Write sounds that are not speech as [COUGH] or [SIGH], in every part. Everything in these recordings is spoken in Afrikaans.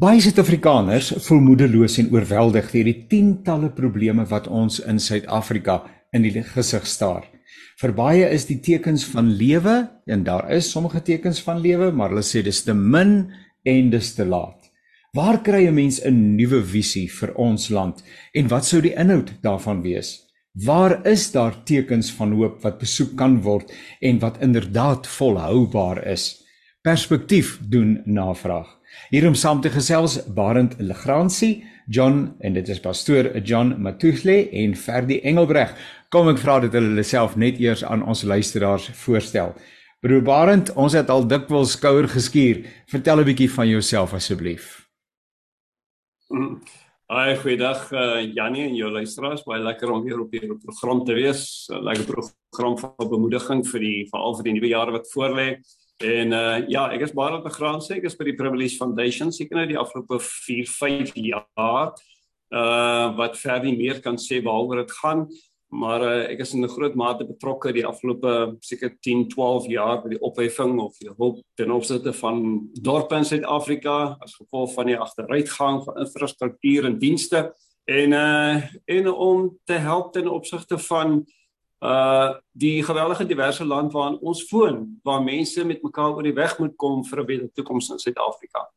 Baie Suid-Afrikaners voel moedeloos en oorweldig deur die tientalle probleme wat ons in Suid-Afrika in die gesig staar. Vir baie is die tekens van lewe en daar is sommige tekens van lewe, maar hulle sê dis te min en dis te laat. Waar kry 'n mens 'n nuwe visie vir ons land en wat sou die inhoud daarvan wees? Waar is daar tekens van hoop wat besoek kan word en wat inderdaad volhoubaar is? Perspektief doen navraag. Hier om saam te gesels Barend Legrandsie, John en dit is pastoor John Matuhle en Ferdi Engelbreg. Kom ek vra dat hulle hulle self net eers aan ons luisteraars voorstel. Broer Barend, ons het al dikwels skouer geskuur. Vertel 'n bietjie van jouself asseblief. Hi, goeiedag uh, Janie en jou luisteraars. Baie lekker om weer op hierdie program te wees. 'n Lekker program van bemoediging vir die veral vir die nuwe jaar wat voorlê. En uh ja, ek is baie begraan sê ek is by die Privilege Foundation seker nou die afgelope 4, 5 jaar. Uh wat verder meer kan sê waaroor dit gaan, maar uh ek is in 'n groot mate betrokke die afgelope seker 10, 12 jaar by die opheffing of die hulp ten opsigte van dorpe in Suid-Afrika as gevolg van die agteruitgang van infrastruktuur en dienste en uh en om te help ten opsigte van uh die geweldige diverse land waarin ons woon waar mense met mekaar oor die weg moet kom vir 'n beter toekoms in Suid-Afrika.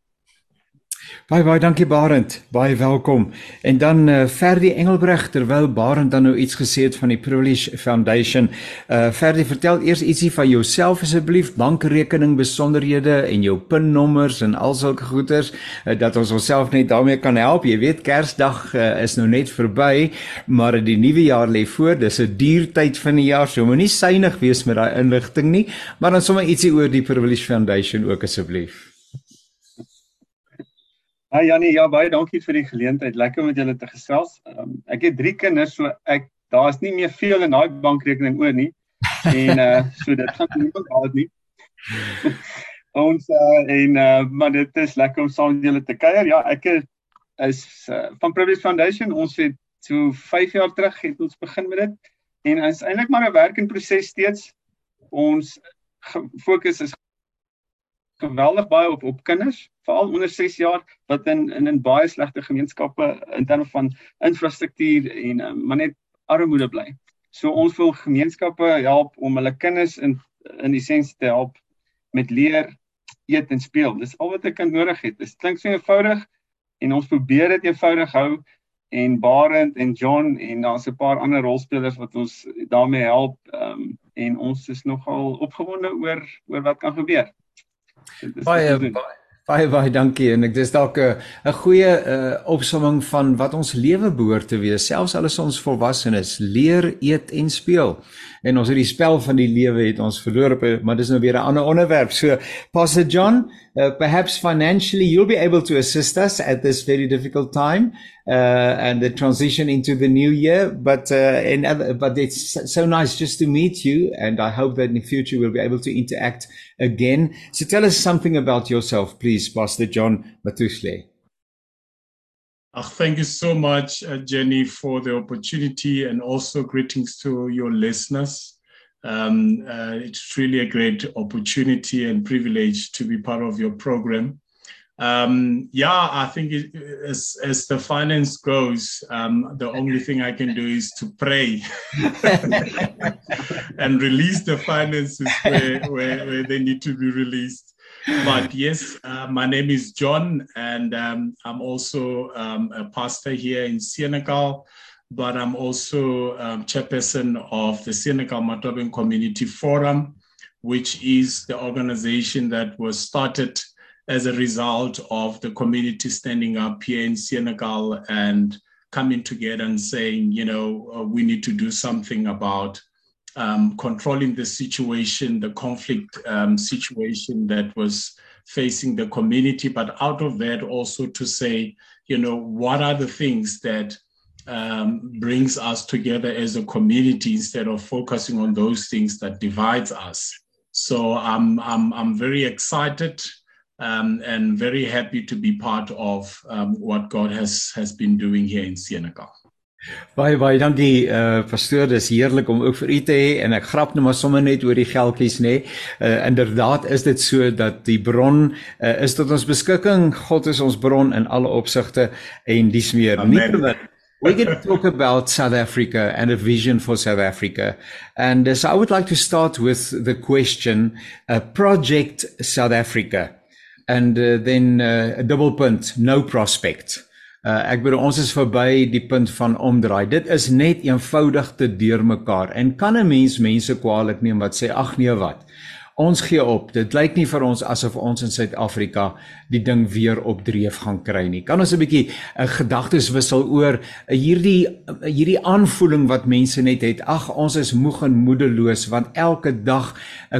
Baie baie dankie Barend. Baie welkom. En dan uh, Ferdi Engelbreg terwyl Barend dan nou iets gesê het van die Privilege Foundation. Uh Ferdi, vertel eers ietsie van jouself asseblief, bankrekening besonderhede en jou PIN-nommers en al sulke goeders uh, dat ons onsself net daarmee kan help. Jy weet Kersdag uh, is nou net verby, maar die nuwe jaar lê voor. Dis 'n duur tyd van die jaar, so moenie synig wees met daai inligting nie, maar dan sommer ietsie oor die Privilege Foundation ook asseblief. Hi Jannie, ja baie dankie vir die geleentheid. Lekker om met julle te gesels. Um, ek het drie kinders, so ek daar's nie meer veel in daai bankrekening oor nie. En uh so dit gaan nie meer gehad nie. [LAUGHS] Ons uh en uh maar dit is lekker om saam met julle te kuier. Ja, ek is uh, van Privilege Foundation. Ons het so 5 jaar terug het ons begin met dit en is eintlik maar 'n werk in proses steeds. Ons fokus is geweldig baie op op kinders, veral onder 6 jaar wat in in in baie slegte gemeenskappe in terme van infrastruktuur en uh, maar net armoede bly. So ons wil gemeenskappe help om hulle kinders in in essensie te help met leer, eet en speel. Dis al wat 'n kind nodig het. Dit klink so eenvoudig en ons probeer dit eenvoudig hou en Barend en John en daar's 'n paar ander rolspelers wat ons daarmee help um, en ons is nogal opgewonde oor oor wat kan gebeur. Baie baie baie baie dankie en ek dis dalk 'n 'n goeie uh, opsomming van wat ons lewe behoort te wees selfs al is ons volwassenes leer eet en speel en ons het die spel van die lewe het ons verloor op maar dis nou weer 'n ander onderwerp so Pastor John uh, perhaps financially you'll be able to assist us at this very difficult time uh, and the transition into the new year. But uh, in other, but it's so nice just to meet you, and I hope that in the future we'll be able to interact again. So tell us something about yourself, please, Pastor John Matushle. Uh, thank you so much, uh, Jenny, for the opportunity and also greetings to your listeners. Um, uh, it's really a great opportunity and privilege to be part of your program. Um, yeah, I think it, as as the finance goes, um, the only thing I can do is to pray [LAUGHS] [LAUGHS] and release the finances where, where, where they need to be released. But yes, uh, my name is John, and um, I'm also um, a pastor here in Senegal. But I'm also um, chairperson of the Senegal Matobin Community Forum, which is the organization that was started as a result of the community standing up here in Senegal and coming together and saying, you know, uh, we need to do something about um, controlling the situation, the conflict um, situation that was facing the community, but out of that also to say, you know, what are the things that um, brings us together as a community instead of focusing on those things that divides us. So I'm I'm I'm very excited um, and very happy to be part of um, what God has has been doing here in Senegal. Baie baie dankie uh pastoor, dis heerlik om ook vir u te hê en ek grap nou maar sommer net oor die geldjies nê. Uh inderdaad is dit so dat die bron uh, is tot ons beskikking. God is ons bron in alle opsigte en dis meer. Nie verwit We're going to talk about South Africa and a vision for South Africa. And uh, so I would like to start with the question uh, Project South Africa. And uh, then uh, a double punt, no prospect. Uh, ek bedoel ons is verby die punt van omdraai. Dit is net eenvoudig te deurmekaar en kan 'n mens mense kwaadlik neem wat sê ag nee wat. Ons gee op. Dit lyk nie vir ons asof ons in Suid-Afrika die ding weer op dreef gaan kry nie. Kan ons 'n bietjie 'n gedagtes wissel oor hierdie hierdie aanvoeling wat mense net het. Ag, ons is moeg en moedeloos want elke dag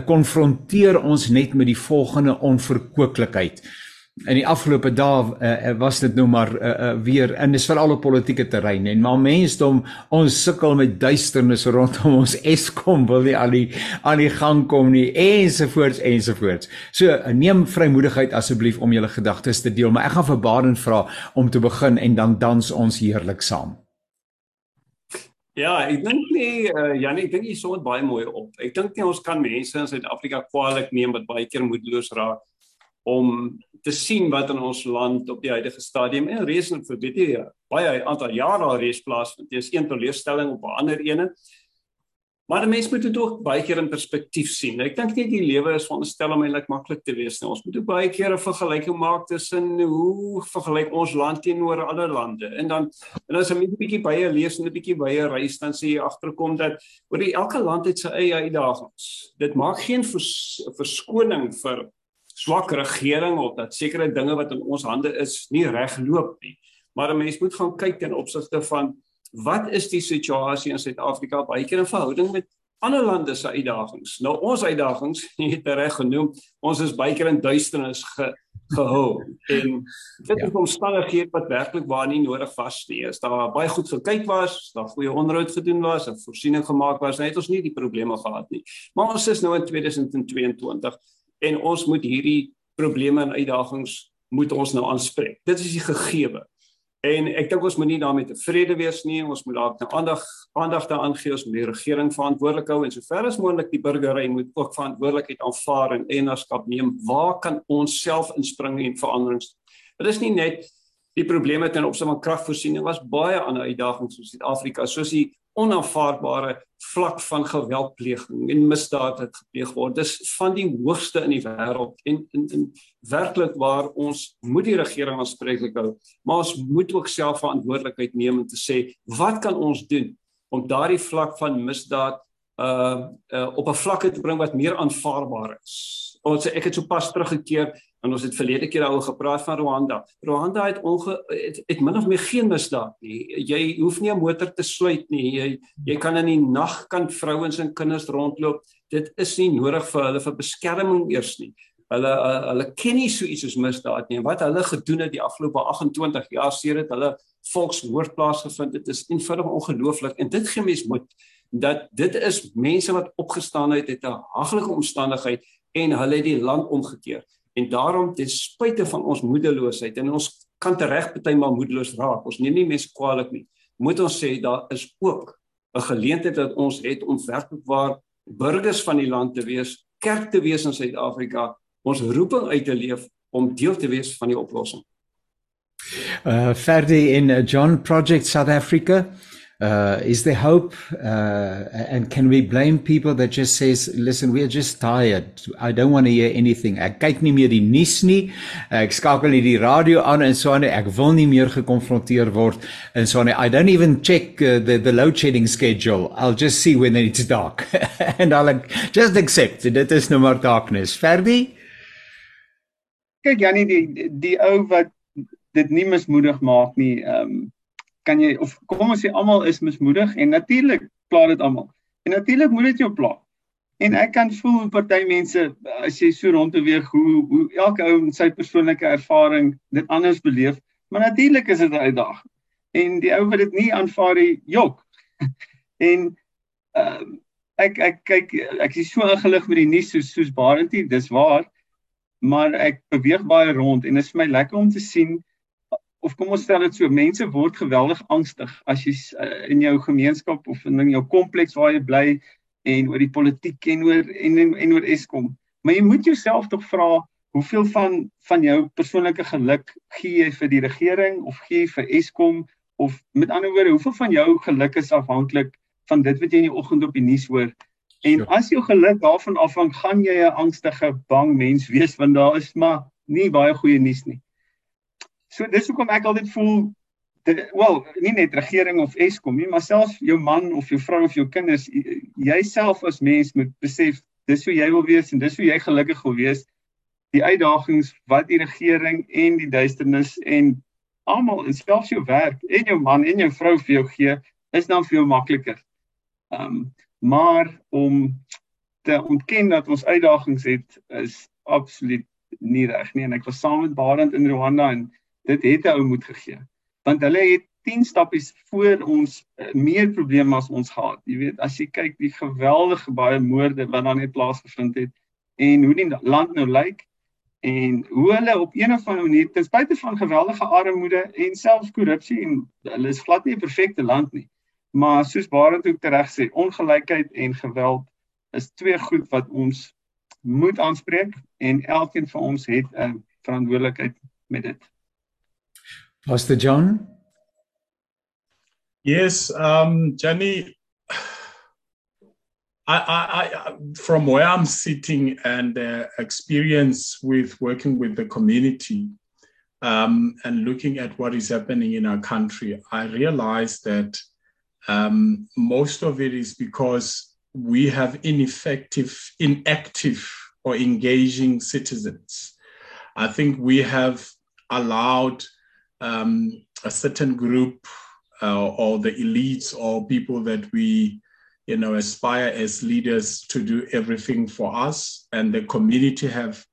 konfronteer ons net met die volgende onverkooklikheid in die afgelope dae uh, was dit nou maar uh, uh, weer in dis veral op politieke terrein en maar mensdom ons sukkel met duisternis rondom ons Eskom wil nie aan die aan die gang kom nie ensovoorts ensovoorts. So neem vrymoedigheid asseblief om julle gedagtes te deel, maar ek gaan vir Baden vra om te begin en dan dans ons heerlik saam. Ja, ek dink nie uh, Janie, ek dink jy sou dit baie mooi op. Ek dink nie ons kan mense in Suid-Afrika kwaadlik neem wat baie keer moedeloos raak om te sien wat in ons land op die huidige stadium en reeds vir weet jy baie aantal jare al reeds plaas want dit is een teleurstelling op 'n ander ene. Maar mense moet dit ook baie keer in perspektief sien. Ek dink nie die lewe is veronderstel om eintlik maklik te wees nie. Ons moet ook baie keer 'n vergelyking maak tussen hoe vergelyk ons land teenoor ander lande. En dan en as jy 'n bietjie baie lees en 'n bietjie baie reis dan sê jy agterkom dat oor elke land het sy eie uitdagings. Dit maak geen vers, verskoning vir swak regering of dat sekere dinge wat in ons hande is nie reg loop nie. Maar 'n mens moet gaan kyk ten opsigte van wat is die situasie in Suid-Afrika baie keer in verhouding met ander lande se uitdagings. Nou ons uitdagings, [LAUGHS] jy het reg genoem, ons is baie keer in duisternis ge, gehou en dit ja. is omstandighede wat werklik waar nie nodig was nie. As daar baie goed gekyk was, daar goeie onderhoud gedoen was, 'n voorsiening gemaak was, dan het ons nie die probleme gehad nie. Maar ons is nou in 2022 en ons moet hierdie probleme en uitdagings moet ons nou aanspreek. Dit is die gegewe. En ek dink ons moet nie daarmee tevrede wees nie. Ons moet daar nou aandag aandag daaraan gee ons moet die regering verantwoordelik hou en sover as moontlik die burgery moet ook verantwoordelikheid aanvaar en eienaarskap neem. Waar kan ons self inspring en veranderings? Dit is nie net die probleme ten opsigte van kragvoorsiening was baie ander uitdagings in Suid-Afrika soos die onaanvaarbare vlak van geweldpleging en misdaad wat gepleeg word. Dis van die hoogste in die wêreld en in in werklik waar ons moet die regering aanspreeklik hou, maar ons moet ook self verantwoordelikheid neem om te sê wat kan ons doen om daardie vlak van misdaad uh, uh op 'n vlak te bring wat meer aanvaarbaar is. Ons ek het sopas teruggekeer En ons het verlede keer daaroor gepraat van Rwanda. Rwanda het onge het, het min of meer geen misdaad nie. Jy hoef nie 'n motor te sluit nie. Jy jy kan in die nag kan vrouens en kinders rondloop. Dit is nie nodig vir hulle vir beskerming eers nie. Hulle hulle ken nie so iets soos misdaad nie. Wat hulle gedoen het die afgelope 28 jaar sedert hulle volksmoord plaasgevind het, is eenvoudig ongelooflik en dit gee mens moed dat dit is mense wat opgestaan het uit 'n haglike omstandigheid en hulle het die land omgekeer. En daarom ten spyte van ons moedeloosheid en ons kan tereg partymal moedeloos raak. Ons neem nie mense kwaadlik nie. Moet ons sê daar is ook 'n geleentheid dat ons het om werklik waar burgers van die land te wees, kerk te wees in Suid-Afrika, ons roeping uit te leef om deel te wees van die oplossing. Uh Ferdi in uh, John Project South Africa uh, is there hope? Uh, and can we blame people that just says listen we're just tired. I don't want to hear anything. Ek kyk nie meer die nuus nie. Ek skakel nie die radio aan en so aan ek wil nie meer gekonfronteer word en so aan i don't even check uh, the the load shedding schedule. I'll just see when it's dark. [LAUGHS] And i'll just accept dit is no more darkness. Ferdi? Kyk Janie die die ou wat dit nie mismoedig maak nie um, kan jy of kom ons sê almal is mismoedig en natuurlik pla dit almal. En natuurlik moet dit jou pla. En ek kan voel hoe party mense as jy so rondbeweeg hoe hoe elke ou met sy persoonlike ervaring dit anders beleef, maar natuurlik is dit 'n uitdaging. En die ou wat dit nie aanvaar nie, jok. [LAUGHS] en uh, ek ek kyk ek is so ingelig met die nuus soos soos Barentie, dis waar. Maar ek beweeg baie rond en dit is vir my lekker om te sien of kom ons stel dit so, mense word geweldig angstig as jy uh, in jou gemeenskap of in jou kompleks waar jy bly en oor die politiek en oor en en, en oor Eskom. Maar jy moet jouself tog vra hoeveel van van jou persoonlike geluk gee jy vir die regering of gee jy vir Eskom of met ander woorde hoeveel van jou geluk is afhanklik van dit wat jy in die oggend op die nuus hoor En sure. as jou geluk daarvan afhang, gaan jy 'n angstige, bang mens wees want daar is maar nie baie goeie nuus nie. So dis hoekom ek altyd voel wel, nie net regering of Eskom nie, maar selfs jou man of jou vrou of jou kinders, jouself as mens moet besef dis hoe jy wil wees en dis hoe jy gelukkig wil wees. Die uitdagings wat die regering en die duisternis en almal, selfs jou werk en jou man en jou vrou vir jou gee, is dan veel makliker. Um maar om te ontken dat ons uitdagings het is absoluut nie reg nie en ek was saam met Barend in Rwanda en dit het 'n ou moed gegee want hulle het 10 stappies voor ons uh, meer probleme as ons gehad jy weet as jy kyk die geweldige baie moorde wat dan net plaasgevind het en hoe die land nou lyk en hoe hulle op een of ander manier ten spyte van geweldige armoede en selfs korrupsie en hulle is glad nie 'n perfekte land nie Maar soos Barend ook reg sê, ongelykheid en geweld is twee goed wat ons moet aanspreek en elkeen van ons het 'n verantwoordelikheid met dit. Pastor John? Yes, um Jenny I, I, I, from where I'm sitting and the experience with working with the community um, and looking at what is happening in our country, I realize that Um, most of it is because we have ineffective, inactive, or engaging citizens. I think we have allowed um, a certain group uh, or the elites or people that we you know aspire as leaders to do everything for us and the community have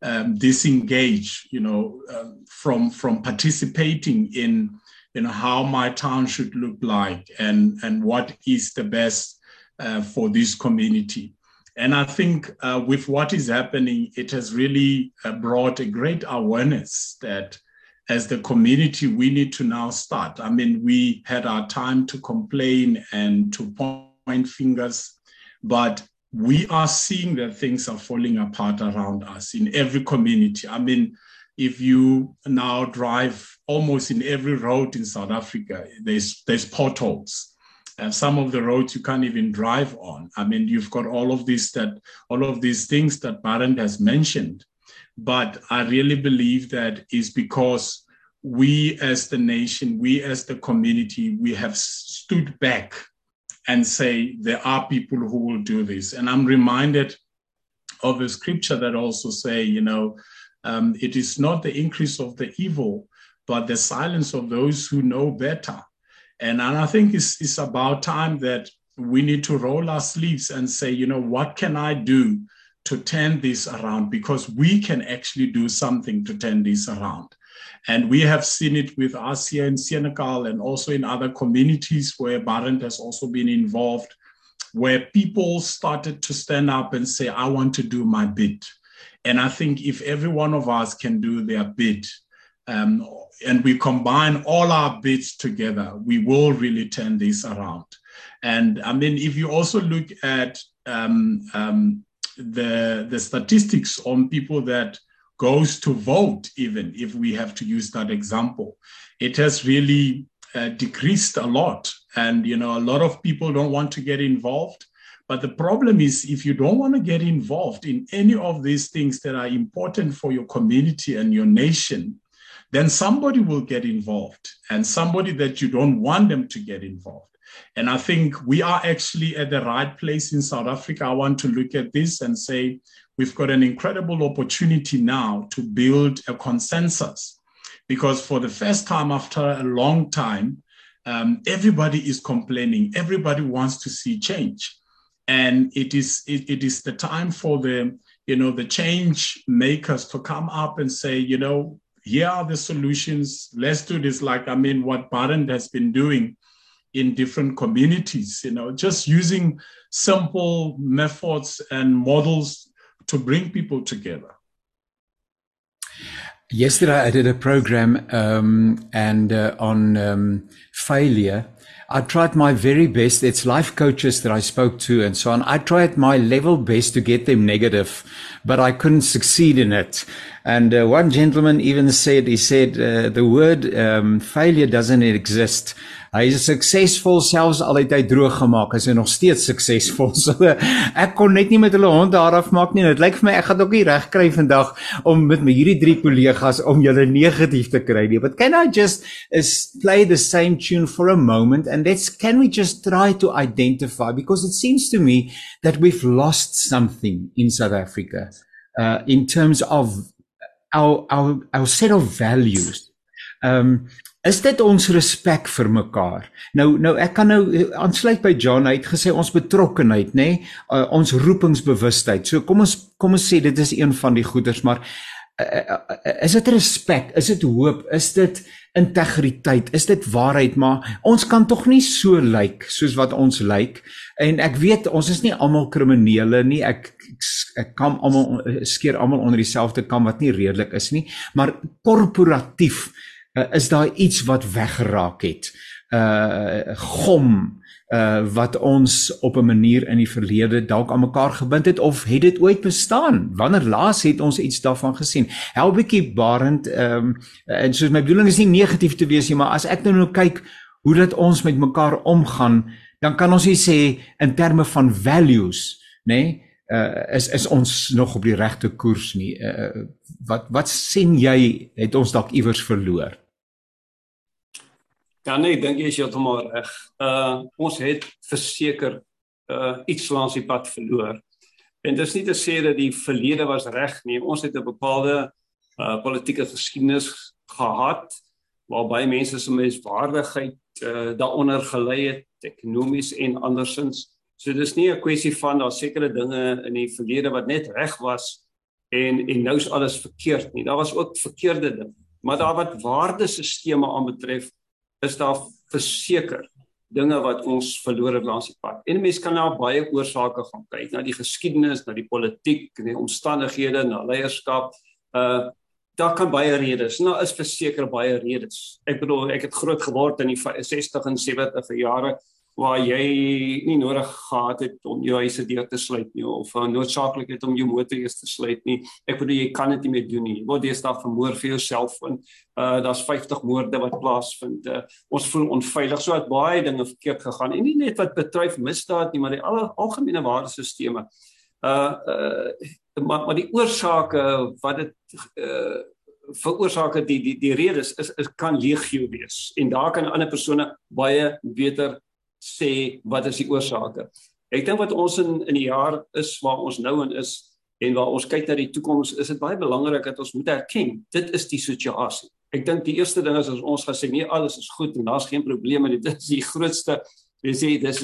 um, disengaged you know uh, from from participating in you know how my town should look like and and what is the best uh, for this community. And i think uh, with what is happening it has really uh, brought a great awareness that as the community we need to now start i mean we had our time to complain and to point fingers but we are seeing that things are falling apart around us in every community i mean if you now drive almost in every road in South Africa, there's there's potholes. And some of the roads you can't even drive on. I mean, you've got all of these that all of these things that Barend has mentioned. But I really believe that is because we as the nation, we as the community, we have stood back and say there are people who will do this. And I'm reminded of a scripture that also say, you know, um, it is not the increase of the evil, but the silence of those who know better. And, and I think it's, it's about time that we need to roll our sleeves and say, you know, what can I do to turn this around? Because we can actually do something to turn this around. And we have seen it with us here in Senegal and also in other communities where Barent has also been involved, where people started to stand up and say, I want to do my bit. And I think if every one of us can do their bit, um, and we combine all our bits together, we will really turn this around. And I mean, if you also look at um, um, the the statistics on people that goes to vote, even if we have to use that example, it has really uh, decreased a lot. And you know, a lot of people don't want to get involved. But the problem is, if you don't want to get involved in any of these things that are important for your community and your nation, then somebody will get involved and somebody that you don't want them to get involved. And I think we are actually at the right place in South Africa. I want to look at this and say we've got an incredible opportunity now to build a consensus. Because for the first time after a long time, um, everybody is complaining, everybody wants to see change. And it is it, it is the time for the you know the change makers to come up and say you know here are the solutions. Let's do this like i mean what Barend has been doing in different communities you know just using simple methods and models to bring people together Yesterday I did a program um, and uh, on um, failure. I tried my very best. It's life coaches that I spoke to and so on. I tried my level best to get them negative, but I couldn't succeed in it. And uh, one gentleman even said, he said, uh, the word um, failure doesn't exist. Hy is suksesvol selfs al het hy droog gemaak, is hy nog steeds suksesvol. [LAUGHS] So ek kon net nie met hulle hond daar af maak nie. Dit lyk vir my ek gaan ook nie reg kry vandag om met my hierdie drie kollegas om julle negatief te kry nie. But can I just is play the same tune for a moment and let's can we just try to identify because it seems to me that we've lost something in South Africa uh in terms of our our our set of values. Um is dit ons respek vir mekaar. Nou nou ek kan nou eh, aansluit by John hy het gesê ons betrokkenheid nê nee? uh, ons roepingsbewustheid. So kom ons kom ons sê dit is een van die goeders maar uh, uh, is dit respek? Is dit hoop? Is dit integriteit? Is dit waarheid? Maar ons kan tog nie so lyk like, soos wat ons lyk. Like. En ek weet ons is nie almal kriminele nie. Ek ek, ek kan almal skeer almal onder dieselfde kam wat nie redelik is nie, maar korporatief uh, is daar iets wat weggeraak het. Uh gom uh wat ons op 'n manier in die verlede dalk aan mekaar gebind het of het dit ooit bestaan? Wanneer laas het ons iets daarvan gesien? Helbietjie Barend ehm um, en soos my bedoeling is nie negatief te wees nie, maar as ek nou nou kyk hoe dat ons met mekaar omgaan, dan kan ons nie sê in terme van values, nê? Nee, uh is is ons nog op die regte koers nie. Uh wat wat sien jy het ons dalk iewers verloor? Ja nee, dink jy is heeltemal reg. Uh ons het verseker uh iets langs die pad verloor. En dit is nie te sê dat die verlede was reg nie. Ons het 'n bepaalde uh politieke geskiedenis gehad waarby mense se menswaardigheid uh daaronder gelei het, ekonomies en andersins. So dis nie 'n kwessie van daar sekere dinge in die verlede wat net reg was en en nou is alles verkeerd nie. Daar was ook verkeerde dinge. Maar daar wat waardesisteme aanbetref, is daar verseker dinge wat ons verloor het langs die pad. En mense kan na baie oorsake gaan kyk, na die geskiedenis, na die politiek, na die omstandighede, na leierskap. Uh daar kan baie redes. Nou is verseker baie redes. Ek bedoel, ek het groot geword in die 60 en 70 jare waar jy nie nodig gehad het om jou huise deur te sluit nie of uh, noodsaaklik het om jou motor eers te sluit nie. Ek bedoel jy kan dit nie meer doen nie. Word jy staaf vermoor vir jouself en uh daar's 50 moorde wat plaasvind. Uh, ons voel onveilig. So het baie dinge verkeerd gegaan en nie net wat betref misdaad nie, maar die alle algemene waardesisteme. Uh uh maar maar die oorsake wat dit uh veroorsake die die die redes is is kan legio wees en daar kan ander persone baie beter sê wat is die oorsake. Ek dink wat ons in in die jaar is waar ons nou in is en waar ons kyk na die toekoms, is dit baie belangrik dat ons moet erken dit is die situasie. Ek dink die eerste ding is as ons gaan sê nee alles is goed en daar's geen probleme. [LAUGHS] Dit is die grootste jy sê dis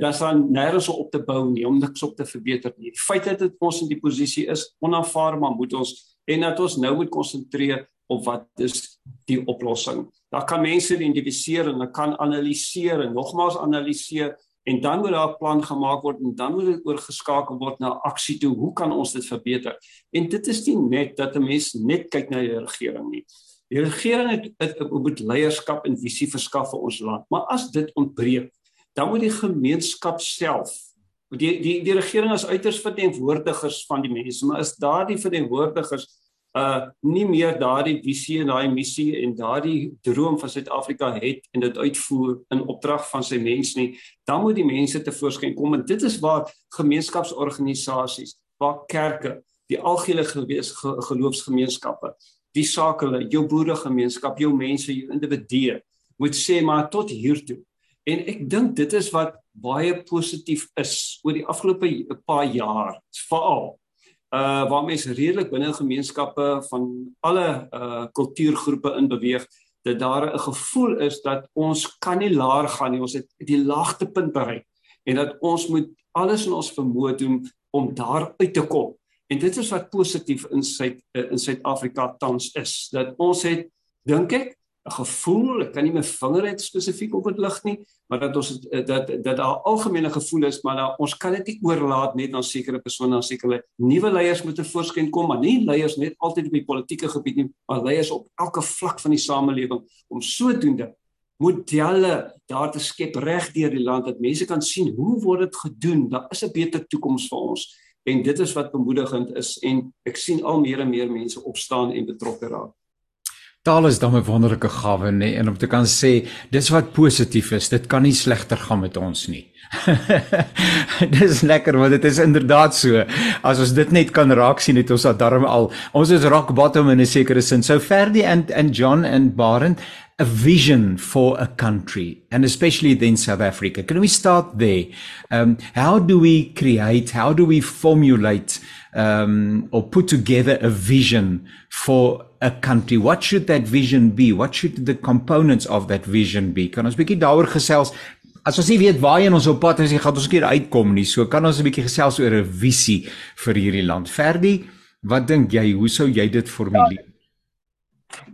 daar's dan nêrens op te bou nie om niks op te verbeter nie. Die feit dat dit ons in die posisie is onaanvaarbaar moet ons en dat ons nou moet konsentreer op wat is die oplossing. Daar kan mense identifiseer en kan analiseer en nogmaals analiseer en dan moet daar 'n plan gemaak word en dan moet dit oorgeskakel word na aksie toe. Hoe kan ons dit verbeter? En dit is nie net dat 'n mens net kyk na die regering nie. Die regering het, het, het moet leierskap en visie verskaf vir ons land. Maar as dit ontbreek, dan moet die gemeenskap self die die die regering as uiters verteenwoordigers van die mense, maar is daardie verteenwoordigers uh nie meer daardie visie en daai missie en daardie droom van Suid-Afrika het en dit uitvoer in opdrag van sy mense nie, dan moet die mense tevoorskyn kom en dit is waar gemeenskapsorganisasies, waar kerke, die algehele geloofsgemeenskappe, die sakele, jou boeregemeenskap, jou mense, jou individue moet sê maar tot hier toe. En ek dink dit is wat baie positief is oor die afgelope paar jaar, veral uh waar mense redelik binne gemeenskappe van alle uh kultuurgroepe in beweeg dat daar 'n gevoel is dat ons kan nie laer gaan nie. Ons het die laagtepunt bereik en dat ons moet alles in ons vermoë doen om daar uit te kom. En dit is wat positief in Suid in Suid-Afrika tans is dat ons het dink ek 'n gevoel, ek kan nie my vinger net spesifiek op dit lig nie, maar dat ons dat dat daar algemene gevoel is, maar dat ons kan dit nie oorlaat net aan sekere persone, aan sekere nuwe leiers moet te voorskyn kom, maar nie leiers net altyd op die politieke gebied nie, maar leiers op elke vlak van die samelewing om sodoende modelle daar te skep reg deur die land dat mense kan sien hoe word dit gedoen? Daar is 'n beter toekoms vir ons en dit is wat bemoedigend is en ek sien al meer en meer mense opstaan en betrokke raak. Taal is dan 'n wonderlike gawe nê nee, en om te kan sê dis wat positief is, dit kan nie slegter gaan met ons nie. [LAUGHS] dis lekker want dit is inderdaad so. As ons dit net kan raak sien het ons darm al ons is rock bottom in 'n sekere sin. So Ferdi and and John and Barend a vision for a country and especially then South Africa. Can we start there? Um, how do we create, how do we formulate um, or put together a vision for a country? What should that vision be? What should the components of that vision be? Kan ons bietjie daaroor gesels? As ons nie weet waar ons op pad is, gaan ons keer uitkom nie. So kan ons 'n bietjie gesels oor 'n visie vir hierdie land. Ferdi, wat dink jy, hoe sou jy dit formuleer? Ja.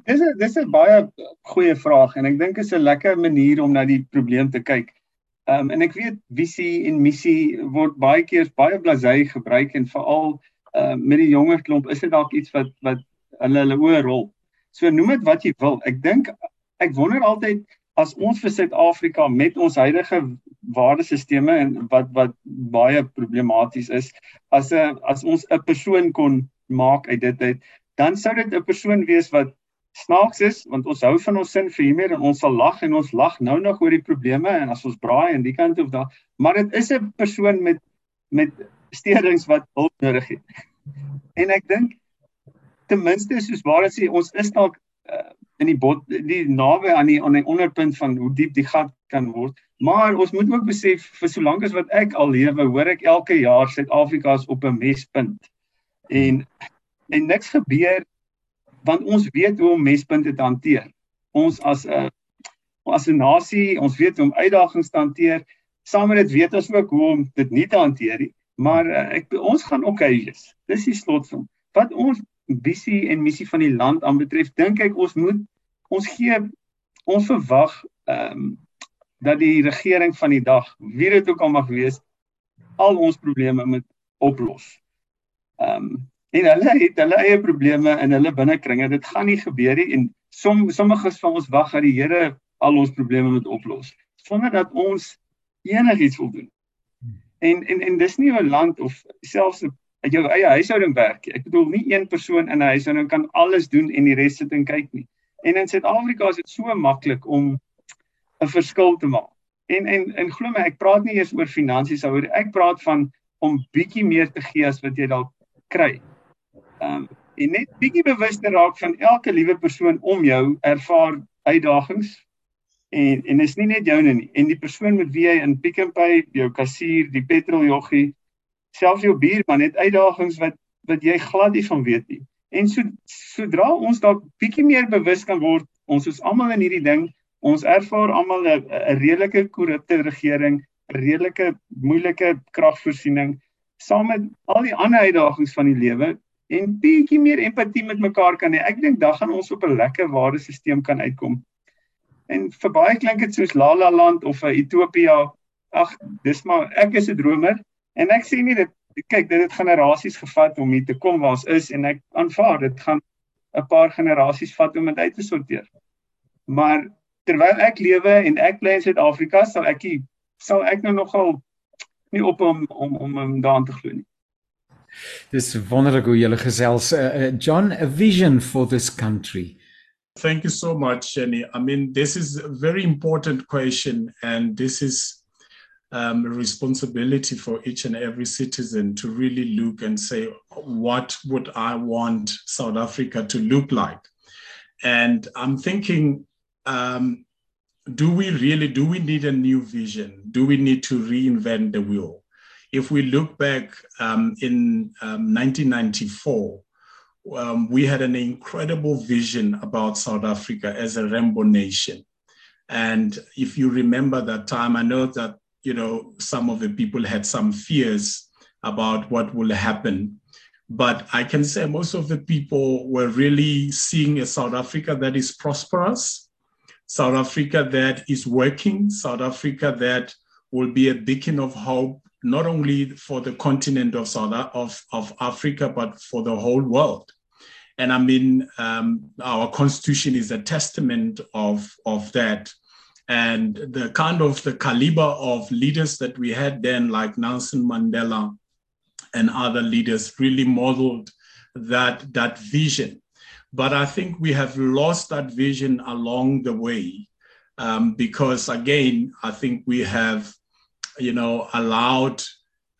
Dis 'n dis 'n baie goeie vraag en ek dink is 'n lekker manier om na die probleem te kyk. Ehm um, en ek weet visie en missie word baie keer baie blasey gebruik en veral uh, met die jonger klomp is dit dalk iets wat wat hulle hulle oor rol. So noem dit wat jy wil. Ek dink ek wonder altyd as ons vir Suid-Afrika met ons huidige waardesisteme en wat wat baie problematies is as 'n as ons 'n persoon kon maak uit dit uit dan sou dit 'n persoon wees wat snaaks is want ons hou van ons sin vir humor en ons sal lag en ons lag nou nog oor die probleme en as ons braai aan die kant of daar maar dit is 'n persoon met met steurings wat hulp nodig het. En ek dink ten minste soos waar dit sê ons is dalk uh, in die bot die naby aan die aan die onderpunt van hoe diep die gat kan word. Maar ons moet ook besef vir solank as wat ek al lewe, hoor ek elke jaar Suid-Afrika is op 'n mespunt. En en niks gebeur want ons weet hoe om mespunte te hanteer. Ons as 'n as 'n nasie, ons weet hoe om uitdagings te hanteer. Saam met dit weet ons ook hoe om dit nie te hanteer nie. Maar uh, ek ons gaan okay wees. Dis die slotsom. Wat ons visie en missie van die land aanbetref, dink ek ons moet ons gee ons verwag ehm um, dat die regering van die dag, wie dit ook al mag wees, al ons probleme moet oplos. Ehm um, en hulle het hulle eie probleme in hulle binnekringe. Dit gaan nie gebeur nie en som sommiges van ons wag dat die Here al ons probleme moet oplos sonder dat ons enigiets wil doen. En en en dis nie 'n land of selfs 'n jou eie huishouding werk. Ek bedoel nie een persoon in 'n huishouding kan alles doen en die res sit en kyk nie. En in Suid-Afrika is dit so maklik om 'n verskil te maak. En en en glo my, ek praat nie eers oor finansies oor ek praat van om bietjie meer te gee as wat jy dalk kry. Ehm um, en net bietjie bewus te raak van elke liewe persoon om jou ervaar uitdagings en en is nie net joune nie en die persoon met wie jy in Pick n Pay, jou kassier, die petroljoggie, selfs jou buurman het uitdagings wat wat jy glad nie van weet nie. En so sodra ons dalk bietjie meer bewus kan word, ons is almal in hierdie ding, ons ervaar almal 'n redelike korrupte regering, 'n redelike moeilike kragvoorsiening saam met al die ander uitdagings van die lewe en bietjie meer empatie met mekaar kan hê. Ek dink dan gaan ons op 'n lekker waardesisteem kan uitkom. En vir baie klink dit soos La La Land of 'n Utopia. Ag, dis maar ek is 'n dromer en ek sien nie dit kyk dit het generasies gevat om hier te kom waar ons is en ek aanvaar dit gaan 'n paar generasies vat om dit uit te sorteer. Maar terwyl ek lewe en ek bly in Suid-Afrika, sal ek sal ek nou nogal nie op om om om, om daaraan te glo nie. Dis wonderlik hoe julle gesels. Uh, John, a vision for this country. Thank you so much, Jenny. I mean, this is a very important question, and this is um, responsibility for each and every citizen to really look and say, what would I want South Africa to look like? And I'm thinking, um, do we really do we need a new vision? Do we need to reinvent the wheel? if we look back um, in um, 1994, um, we had an incredible vision about South Africa as a rainbow nation. And if you remember that time, I know that you know some of the people had some fears about what will happen. But I can say most of the people were really seeing a South Africa that is prosperous, South Africa that is working, South Africa that will be a beacon of hope, not only for the continent of South of, of Africa, but for the whole world. And I mean, um, our constitution is a testament of, of that. And the kind of the caliber of leaders that we had then, like Nelson Mandela and other leaders, really modeled that, that vision. But I think we have lost that vision along the way um, because, again, I think we have, you know, allowed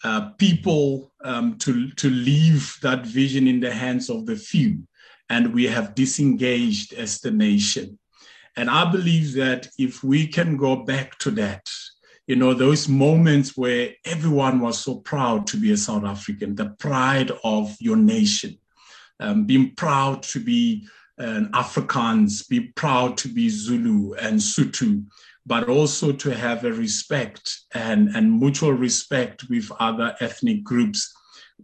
uh, people um, to, to leave that vision in the hands of the few, and we have disengaged as the nation. And I believe that if we can go back to that, you know, those moments where everyone was so proud to be a South African, the pride of your nation, um, being proud to be an Afrikaans, be proud to be Zulu and Sutu, but also to have a respect and, and mutual respect with other ethnic groups.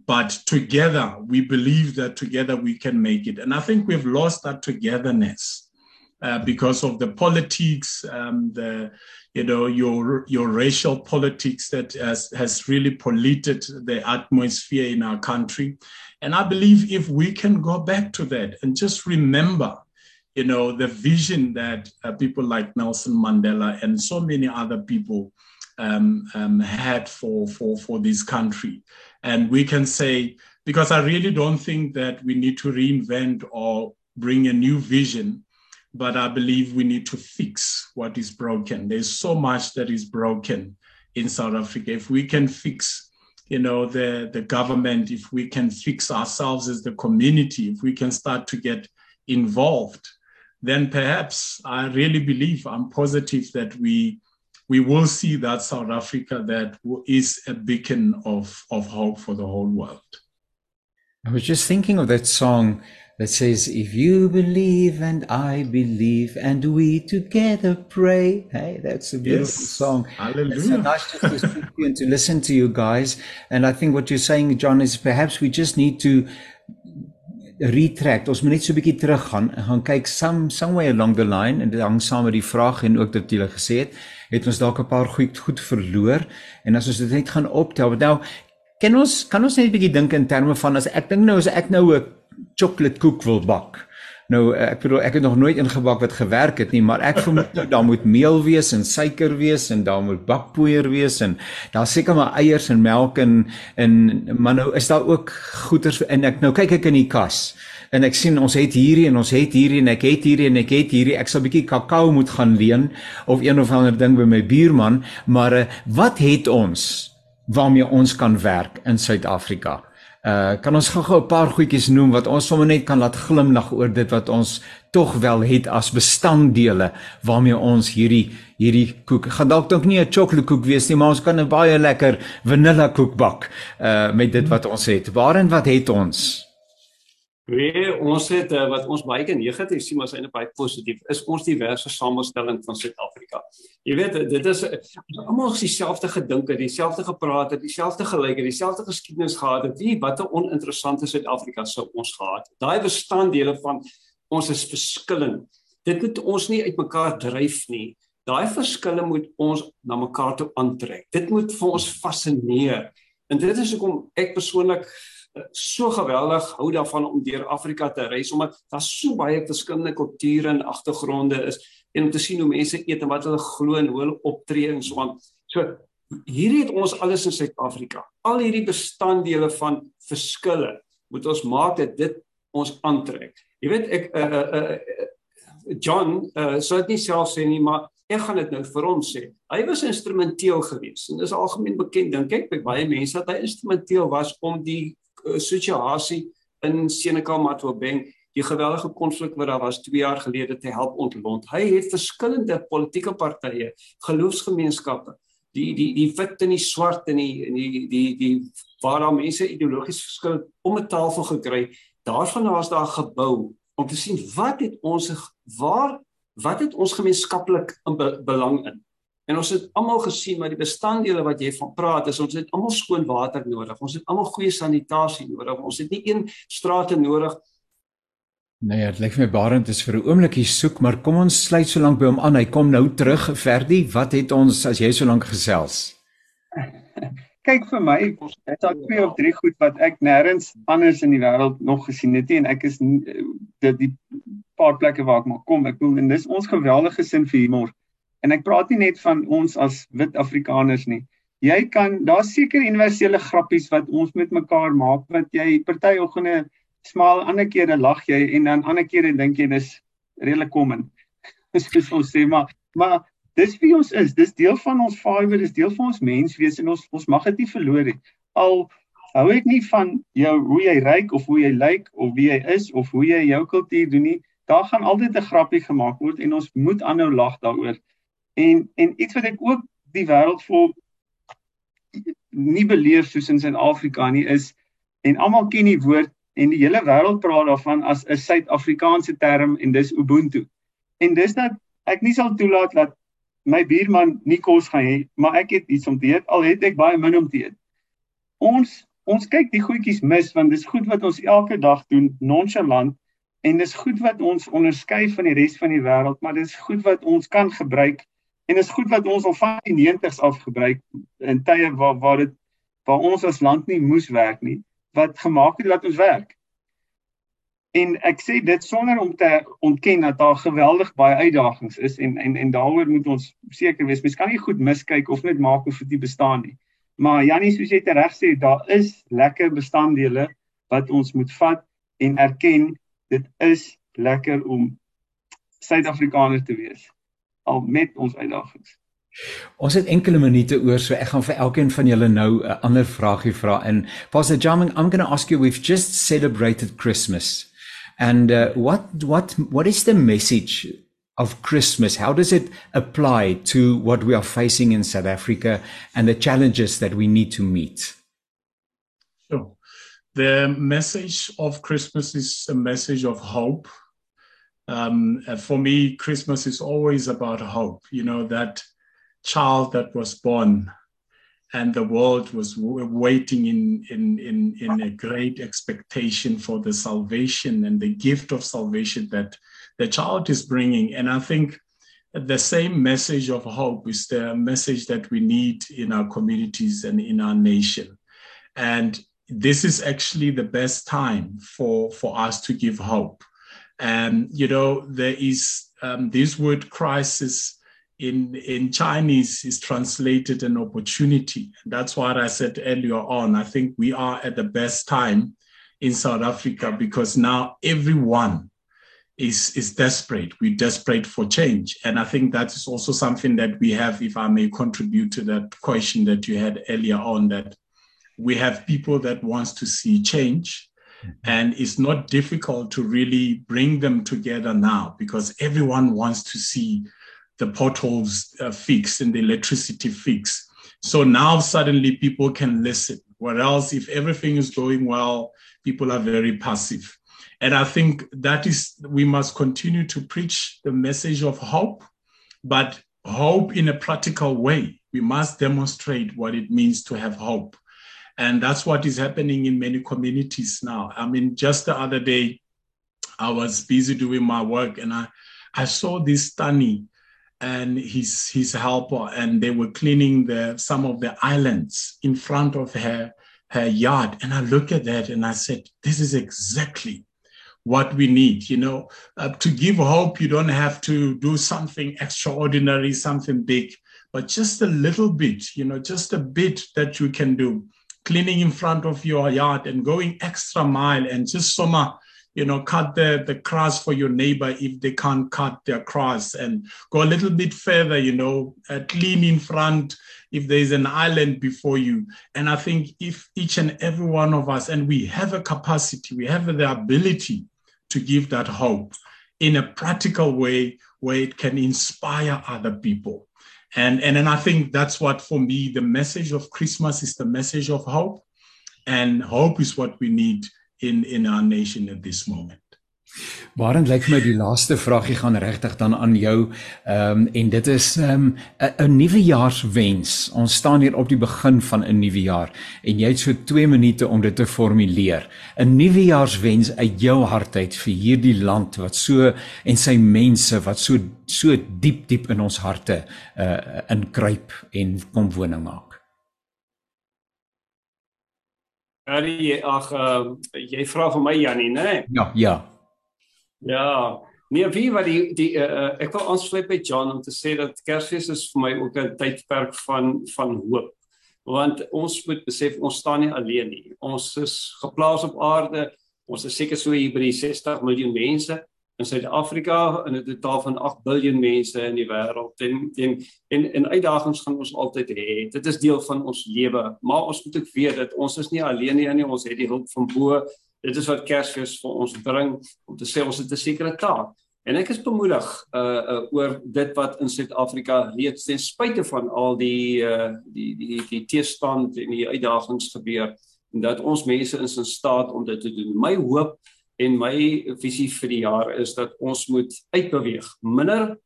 But together, we believe that together we can make it. And I think we've lost that togetherness uh, because of the politics, um, the you know your your racial politics that has, has really polluted the atmosphere in our country and I believe if we can go back to that and just remember, you know, the vision that uh, people like Nelson Mandela and so many other people um, um, had for, for, for this country. And we can say, because I really don't think that we need to reinvent or bring a new vision, but I believe we need to fix what is broken. There's so much that is broken in South Africa. If we can fix you know the the government if we can fix ourselves as the community if we can start to get involved then perhaps i really believe i'm positive that we we will see that south africa that is a beacon of of hope for the whole world i was just thinking of that song that says, If you believe and I believe and we together pray. Hey, that's a beautiful yes. song. Hallelujah. It's so nice just to speak to you and to listen to you guys. And I think what you're saying, John, is perhaps we just need to retract. Ons moet net so 'n bietjie teruggaan en gaan kyk some somewhere along the line en dit hang saam met die vraag en ook dat jy gesê het, het ons dalk 'n paar goed goed verloor en as ons dit net gaan optel. Nou, kan ons kan ons net 'n bietjie dink in terme van as ek dink nou as ek nou 'n chocolate koek wil bak. Nou ek bedoel ek het nog nooit ingebak wat gewerk het nie, maar ek vermoed nou daar moet meel wees en suiker wees en daar moet bakpoeier wees en daar seker maar eiers en melk en en maar nou is daar ook goeders en ek nou kyk ek in die kas en ek sien ons het hierdie en ons het hierdie en ek het hierdie en ek het hierdie ek sal 'n bietjie kakao moet gaan leen of een of ander ding by my buurman, maar uh, wat het ons waarmee ons kan werk in Suid-Afrika? Uh kan ons gou-gou 'n paar goedjies noem wat ons sommer net kan laat glimlag oor dit wat ons tog wel het as bestanddele waarmee ons hierdie hierdie koek gaan dalk dalk nie 'n chocolate koek wees nie maar ons kan 'n baie lekker vanilla koek bak uh met dit wat ons het. Waarin wat het ons? Wie ons het uh, wat ons baie negatief sien maar syne baie positief is ons diverse samestelling van Suid-Afrika. Jy weet dit is almal dieselfde gedinke, dieselfde gepraat het, dieselfde gelyke, dieselfde geskiedenis gehad het. Wie wat 'n oninteressante Suid-Afrika sou ons gehad. Daai bestanddele van ons is verskillend. Dit moet ons nie uitmekaar dryf nie. Daai verskille moet ons na mekaar toe aantrek. Dit moet vir ons fascineer. En dit is hoekom ek persoonlik so geweldig hou daarvan om deur Afrika te reis omdat daar so baie verskillende kulture en agtergronde is en om te sien hoe mense eet en wat hulle glo en hoe hulle optree en so aan. So hier het ons alles in Suid-Afrika. Al hierdie bestanddele van verskille moet ons maak dat dit ons aantrek. Jy weet ek uh, uh, uh, John uh, sou dit nie self sê nie maar ek gaan dit nou vir ons sê. Hy was instrumenteel geweest en dis algemeen bekend dink ek by baie mense dat hy instrumenteel was om die Eh, situasie in Senekal Matwabeng die geweldige konflik wat daar was 2 jaar gelede te help ontlont. Hy het verskillende politieke partye, geloofsgemeenskappe, die die die wit en die swart en die die die die waar daar mense ideologies verskil om 'n tafel gekry. Daarvan was daar gebou om te sien wat het ons waar wat het ons gemeenskaplik in be, belang in. En ons het almal gesien maar die bestanddele wat jy van praat is ons het almal skoon water nodig. Ons het almal goeie sanitasie nodig. Ons het nie een strate nodig Nee, dit lyk my Barend is vir 'n oombliekie soek, maar kom ons sluit so lank by hom aan. Hy kom nou terug. Verdie, wat het ons as jy so lank gesels? [LAUGHS] Kyk vir my, dit is twee of drie goed wat ek nêrens anders in die wêreld nog gesien het nie en ek is dit die paar plekke waar ek maar kom. Ek bedoel en dis ons geweldige sin vir humor. En ek praat nie net van ons as wit Afrikaners nie. Jy kan daar's seker universele grappies wat ons met mekaar maak wat jy party oggende smaal ander kere lag jy en dan ander kere dink jy dis redelik common. [LAUGHS] Soos ons sê maar maar dis wie ons is. Dis deel van ons fiber, dis deel van ons menswees en ons ons mag dit nie verloor nie. Al hou ek nie van jou hoe jy ryk of hoe jy lyk of wie jy is of hoe jy jou kultuur doen nie. Daar gaan altyd 'n grappie gemaak word en ons moet aanhou lag daaroor. En en iets wat ek ook die wêreld vol nie beleef soos in Suid-Afrika nie is en almal ken die woord en die hele wêreld praat daarvan as 'n Suid-Afrikaanse term en dis ubuntu. En dis dat ek nie sal toelaat dat my buurman nie kos gaan hê, maar ek het iets om te eet al het ek baie min om te eet. Ons ons kyk die goedjies mis want dis goed wat ons elke dag doen nonchalant en dis goed wat ons onderskei van die res van die wêreld, maar dis goed wat ons kan gebruik En dit is goed wat ons al van die 90's af gebruik in tye waar waar dit waar ons as land nie moes werk nie, wat gemaak het dat ons werk. En ek sê dit sonder om te ontken dat daar geweldig baie uitdagings is en en en daaroor moet ons seker wees. Mens kan nie goed miskyk of net maak of dit bestaan nie. Maar Jannie soos jy reg sê, daar is lekker bestanddele wat ons moet vat en erken dit is lekker om Suid-Afrikaner te wees al met ons uitdagings. Ons het enkele minute oor, so ek gaan vir elkeen van julle nou 'n ander vragie vra. En Pastor Jamming, I'm going to ask you we've just celebrated Christmas. And uh, what what what is the message of Christmas? How does it apply to what we are facing in South Africa and the challenges that we need to meet? Sure. The message of Christmas is a message of hope um, for me, Christmas is always about hope. You know, that child that was born and the world was waiting in, in, in, in a great expectation for the salvation and the gift of salvation that the child is bringing. And I think the same message of hope is the message that we need in our communities and in our nation. And this is actually the best time for, for us to give hope and you know, there is um, this word crisis in, in Chinese is translated an opportunity. That's what I said earlier on. I think we are at the best time in South Africa because now everyone is, is desperate. We're desperate for change. And I think that is also something that we have, if I may contribute to that question that you had earlier on, that we have people that wants to see change and it's not difficult to really bring them together now because everyone wants to see the potholes uh, fixed and the electricity fixed. So now suddenly people can listen. What else? If everything is going well, people are very passive. And I think that is, we must continue to preach the message of hope, but hope in a practical way. We must demonstrate what it means to have hope. And that's what is happening in many communities now. I mean, just the other day, I was busy doing my work and I, I saw this Tani and his his helper, and they were cleaning the some of the islands in front of her her yard. And I look at that and I said, This is exactly what we need. You know, uh, to give hope, you don't have to do something extraordinary, something big, but just a little bit, you know, just a bit that you can do cleaning in front of your yard and going extra mile and just summer you know cut the the grass for your neighbor if they can't cut their grass and go a little bit further you know uh, clean in front if there's an island before you. And i think if each and every one of us and we have a capacity we have the ability to give that hope in a practical way where it can inspire other people. And, and and I think that's what for me the message of Christmas is the message of hope, and hope is what we need in in our nation at this moment. Waarin lyk my die laaste vragie gaan regtig dan aan jou ehm um, en dit is ehm um, 'n nuwejaarswens. Ons staan hier op die begin van 'n nuwe jaar en jy het so 2 minute om dit te formuleer. 'n Nuwejaarswens uit jou hart uit vir hierdie land wat so en sy mense wat so so diep diep in ons harte uh inkruip en kom woning maak. Ja, ag uh, jy vra vir my Jannie, né? Nee? Ja, ja. Ja, nee, wie wat die die uh, ek wil aansluit by John om te sê dat Kersfees is vir my ook 'n tydperk van van hoop. Want ons moet besef ons staan nie alleen nie. Ons is geplaas op aarde. Ons is seker so hier by die 60 miljoen mense in Suid-Afrika en 'n totaal van 8 miljard mense in die wêreld. En en en en uitdagings gaan ons altyd hê. Dit is deel van ons lewe, maar ons moet ook weet dat ons is nie alleen nie, nie. ons het die hulp van bo dit is wat Kersfees vir ons bring om te sê ons het 'n sekere taak. En ek is bemoedig uh, uh oor dit wat in Suid-Afrika reeds ten spyte van al die uh die die die teestand en die uitdagings gebeur en dat ons mense is in staat om dit te doen. My hoop en my visie vir die jaar is dat ons moet uitbeweeg. Minder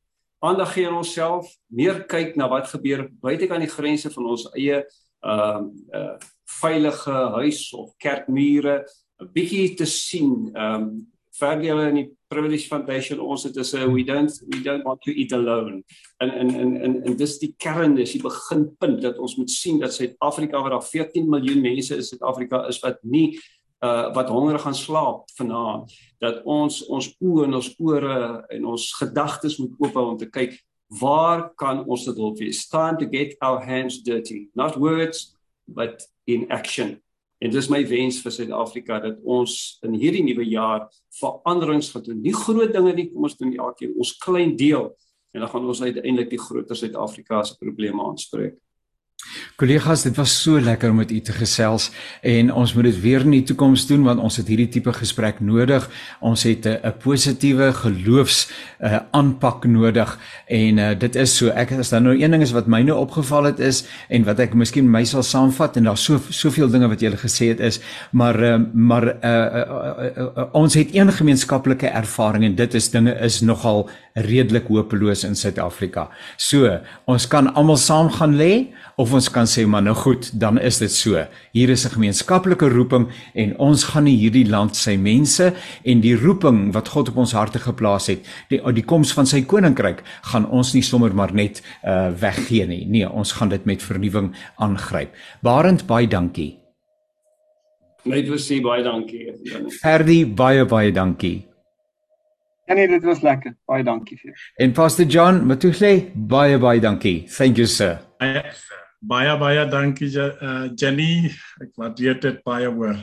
aandag gee aan onsself, meer kyk na wat gebeur buite aan die grense van ons eie uh uh veilige huis of kerkmure 'n bietjie te sien. Ehm um, vir julle in die Privilege Foundation ons het is 'n we don't we don't want to eat alone. En en en en en dis die kern is die beginpunt dat ons moet sien dat Suid-Afrika waar daar 14 miljoen mense in Suid-Afrika is wat nie uh wat honger gaan slaap vanaand dat ons ons oë en ons ore en ons gedagtes moet oop hou om te kyk waar kan ons dit help wees time to get our hands dirty not words but in action En dis my wens vir Suid-Afrika dat ons in hierdie nuwe jaar veranderings gaan doen. Nie groot dinge nie, kom ons doen elke ons klein deel en dan gaan ons uiteindelik die groter Suid-Afrika se probleme aanspreek. Kollegas, dit was so lekker om met u te gesels en ons moet dit weer in die toekoms doen want ons het hierdie tipe gesprek nodig. Ons het 'n positiewe geloofs uh, aanpak nodig en uh, dit is so ek as dan nou een ding is wat my nou opgeval het is en wat ek miskien my sal saamvat en daar's so soveel dinge wat jy gele gesê het is maar uh, maar uh, uh, uh, uh, uh, ons het een gemeenskaplike ervaring en dit is dinge is nogal redelik hopeloos in Suid-Afrika. So, ons kan almal saam gaan lê of ons kan sê maar nou goed, dan is dit so. Hier is 'n gemeenskaplike roeping en ons gaan nie hierdie land sy mense en die roeping wat God op ons harte geplaas het, die die koms van sy koninkryk gaan ons nie sommer maar net uh weggee nie. Nee, ons gaan dit met vernuwing aangryp. Barend baie dankie. Net wil sê baie dankie. Ferdi baie baie dankie. Ja nee, dit was lekker. Baie dankie vir. En Pastor John, Matuhle, baie baie dankie. Thank you sir. Baie baie, baie dankie uh, Jenny. Ek waardeer dit baie hoor.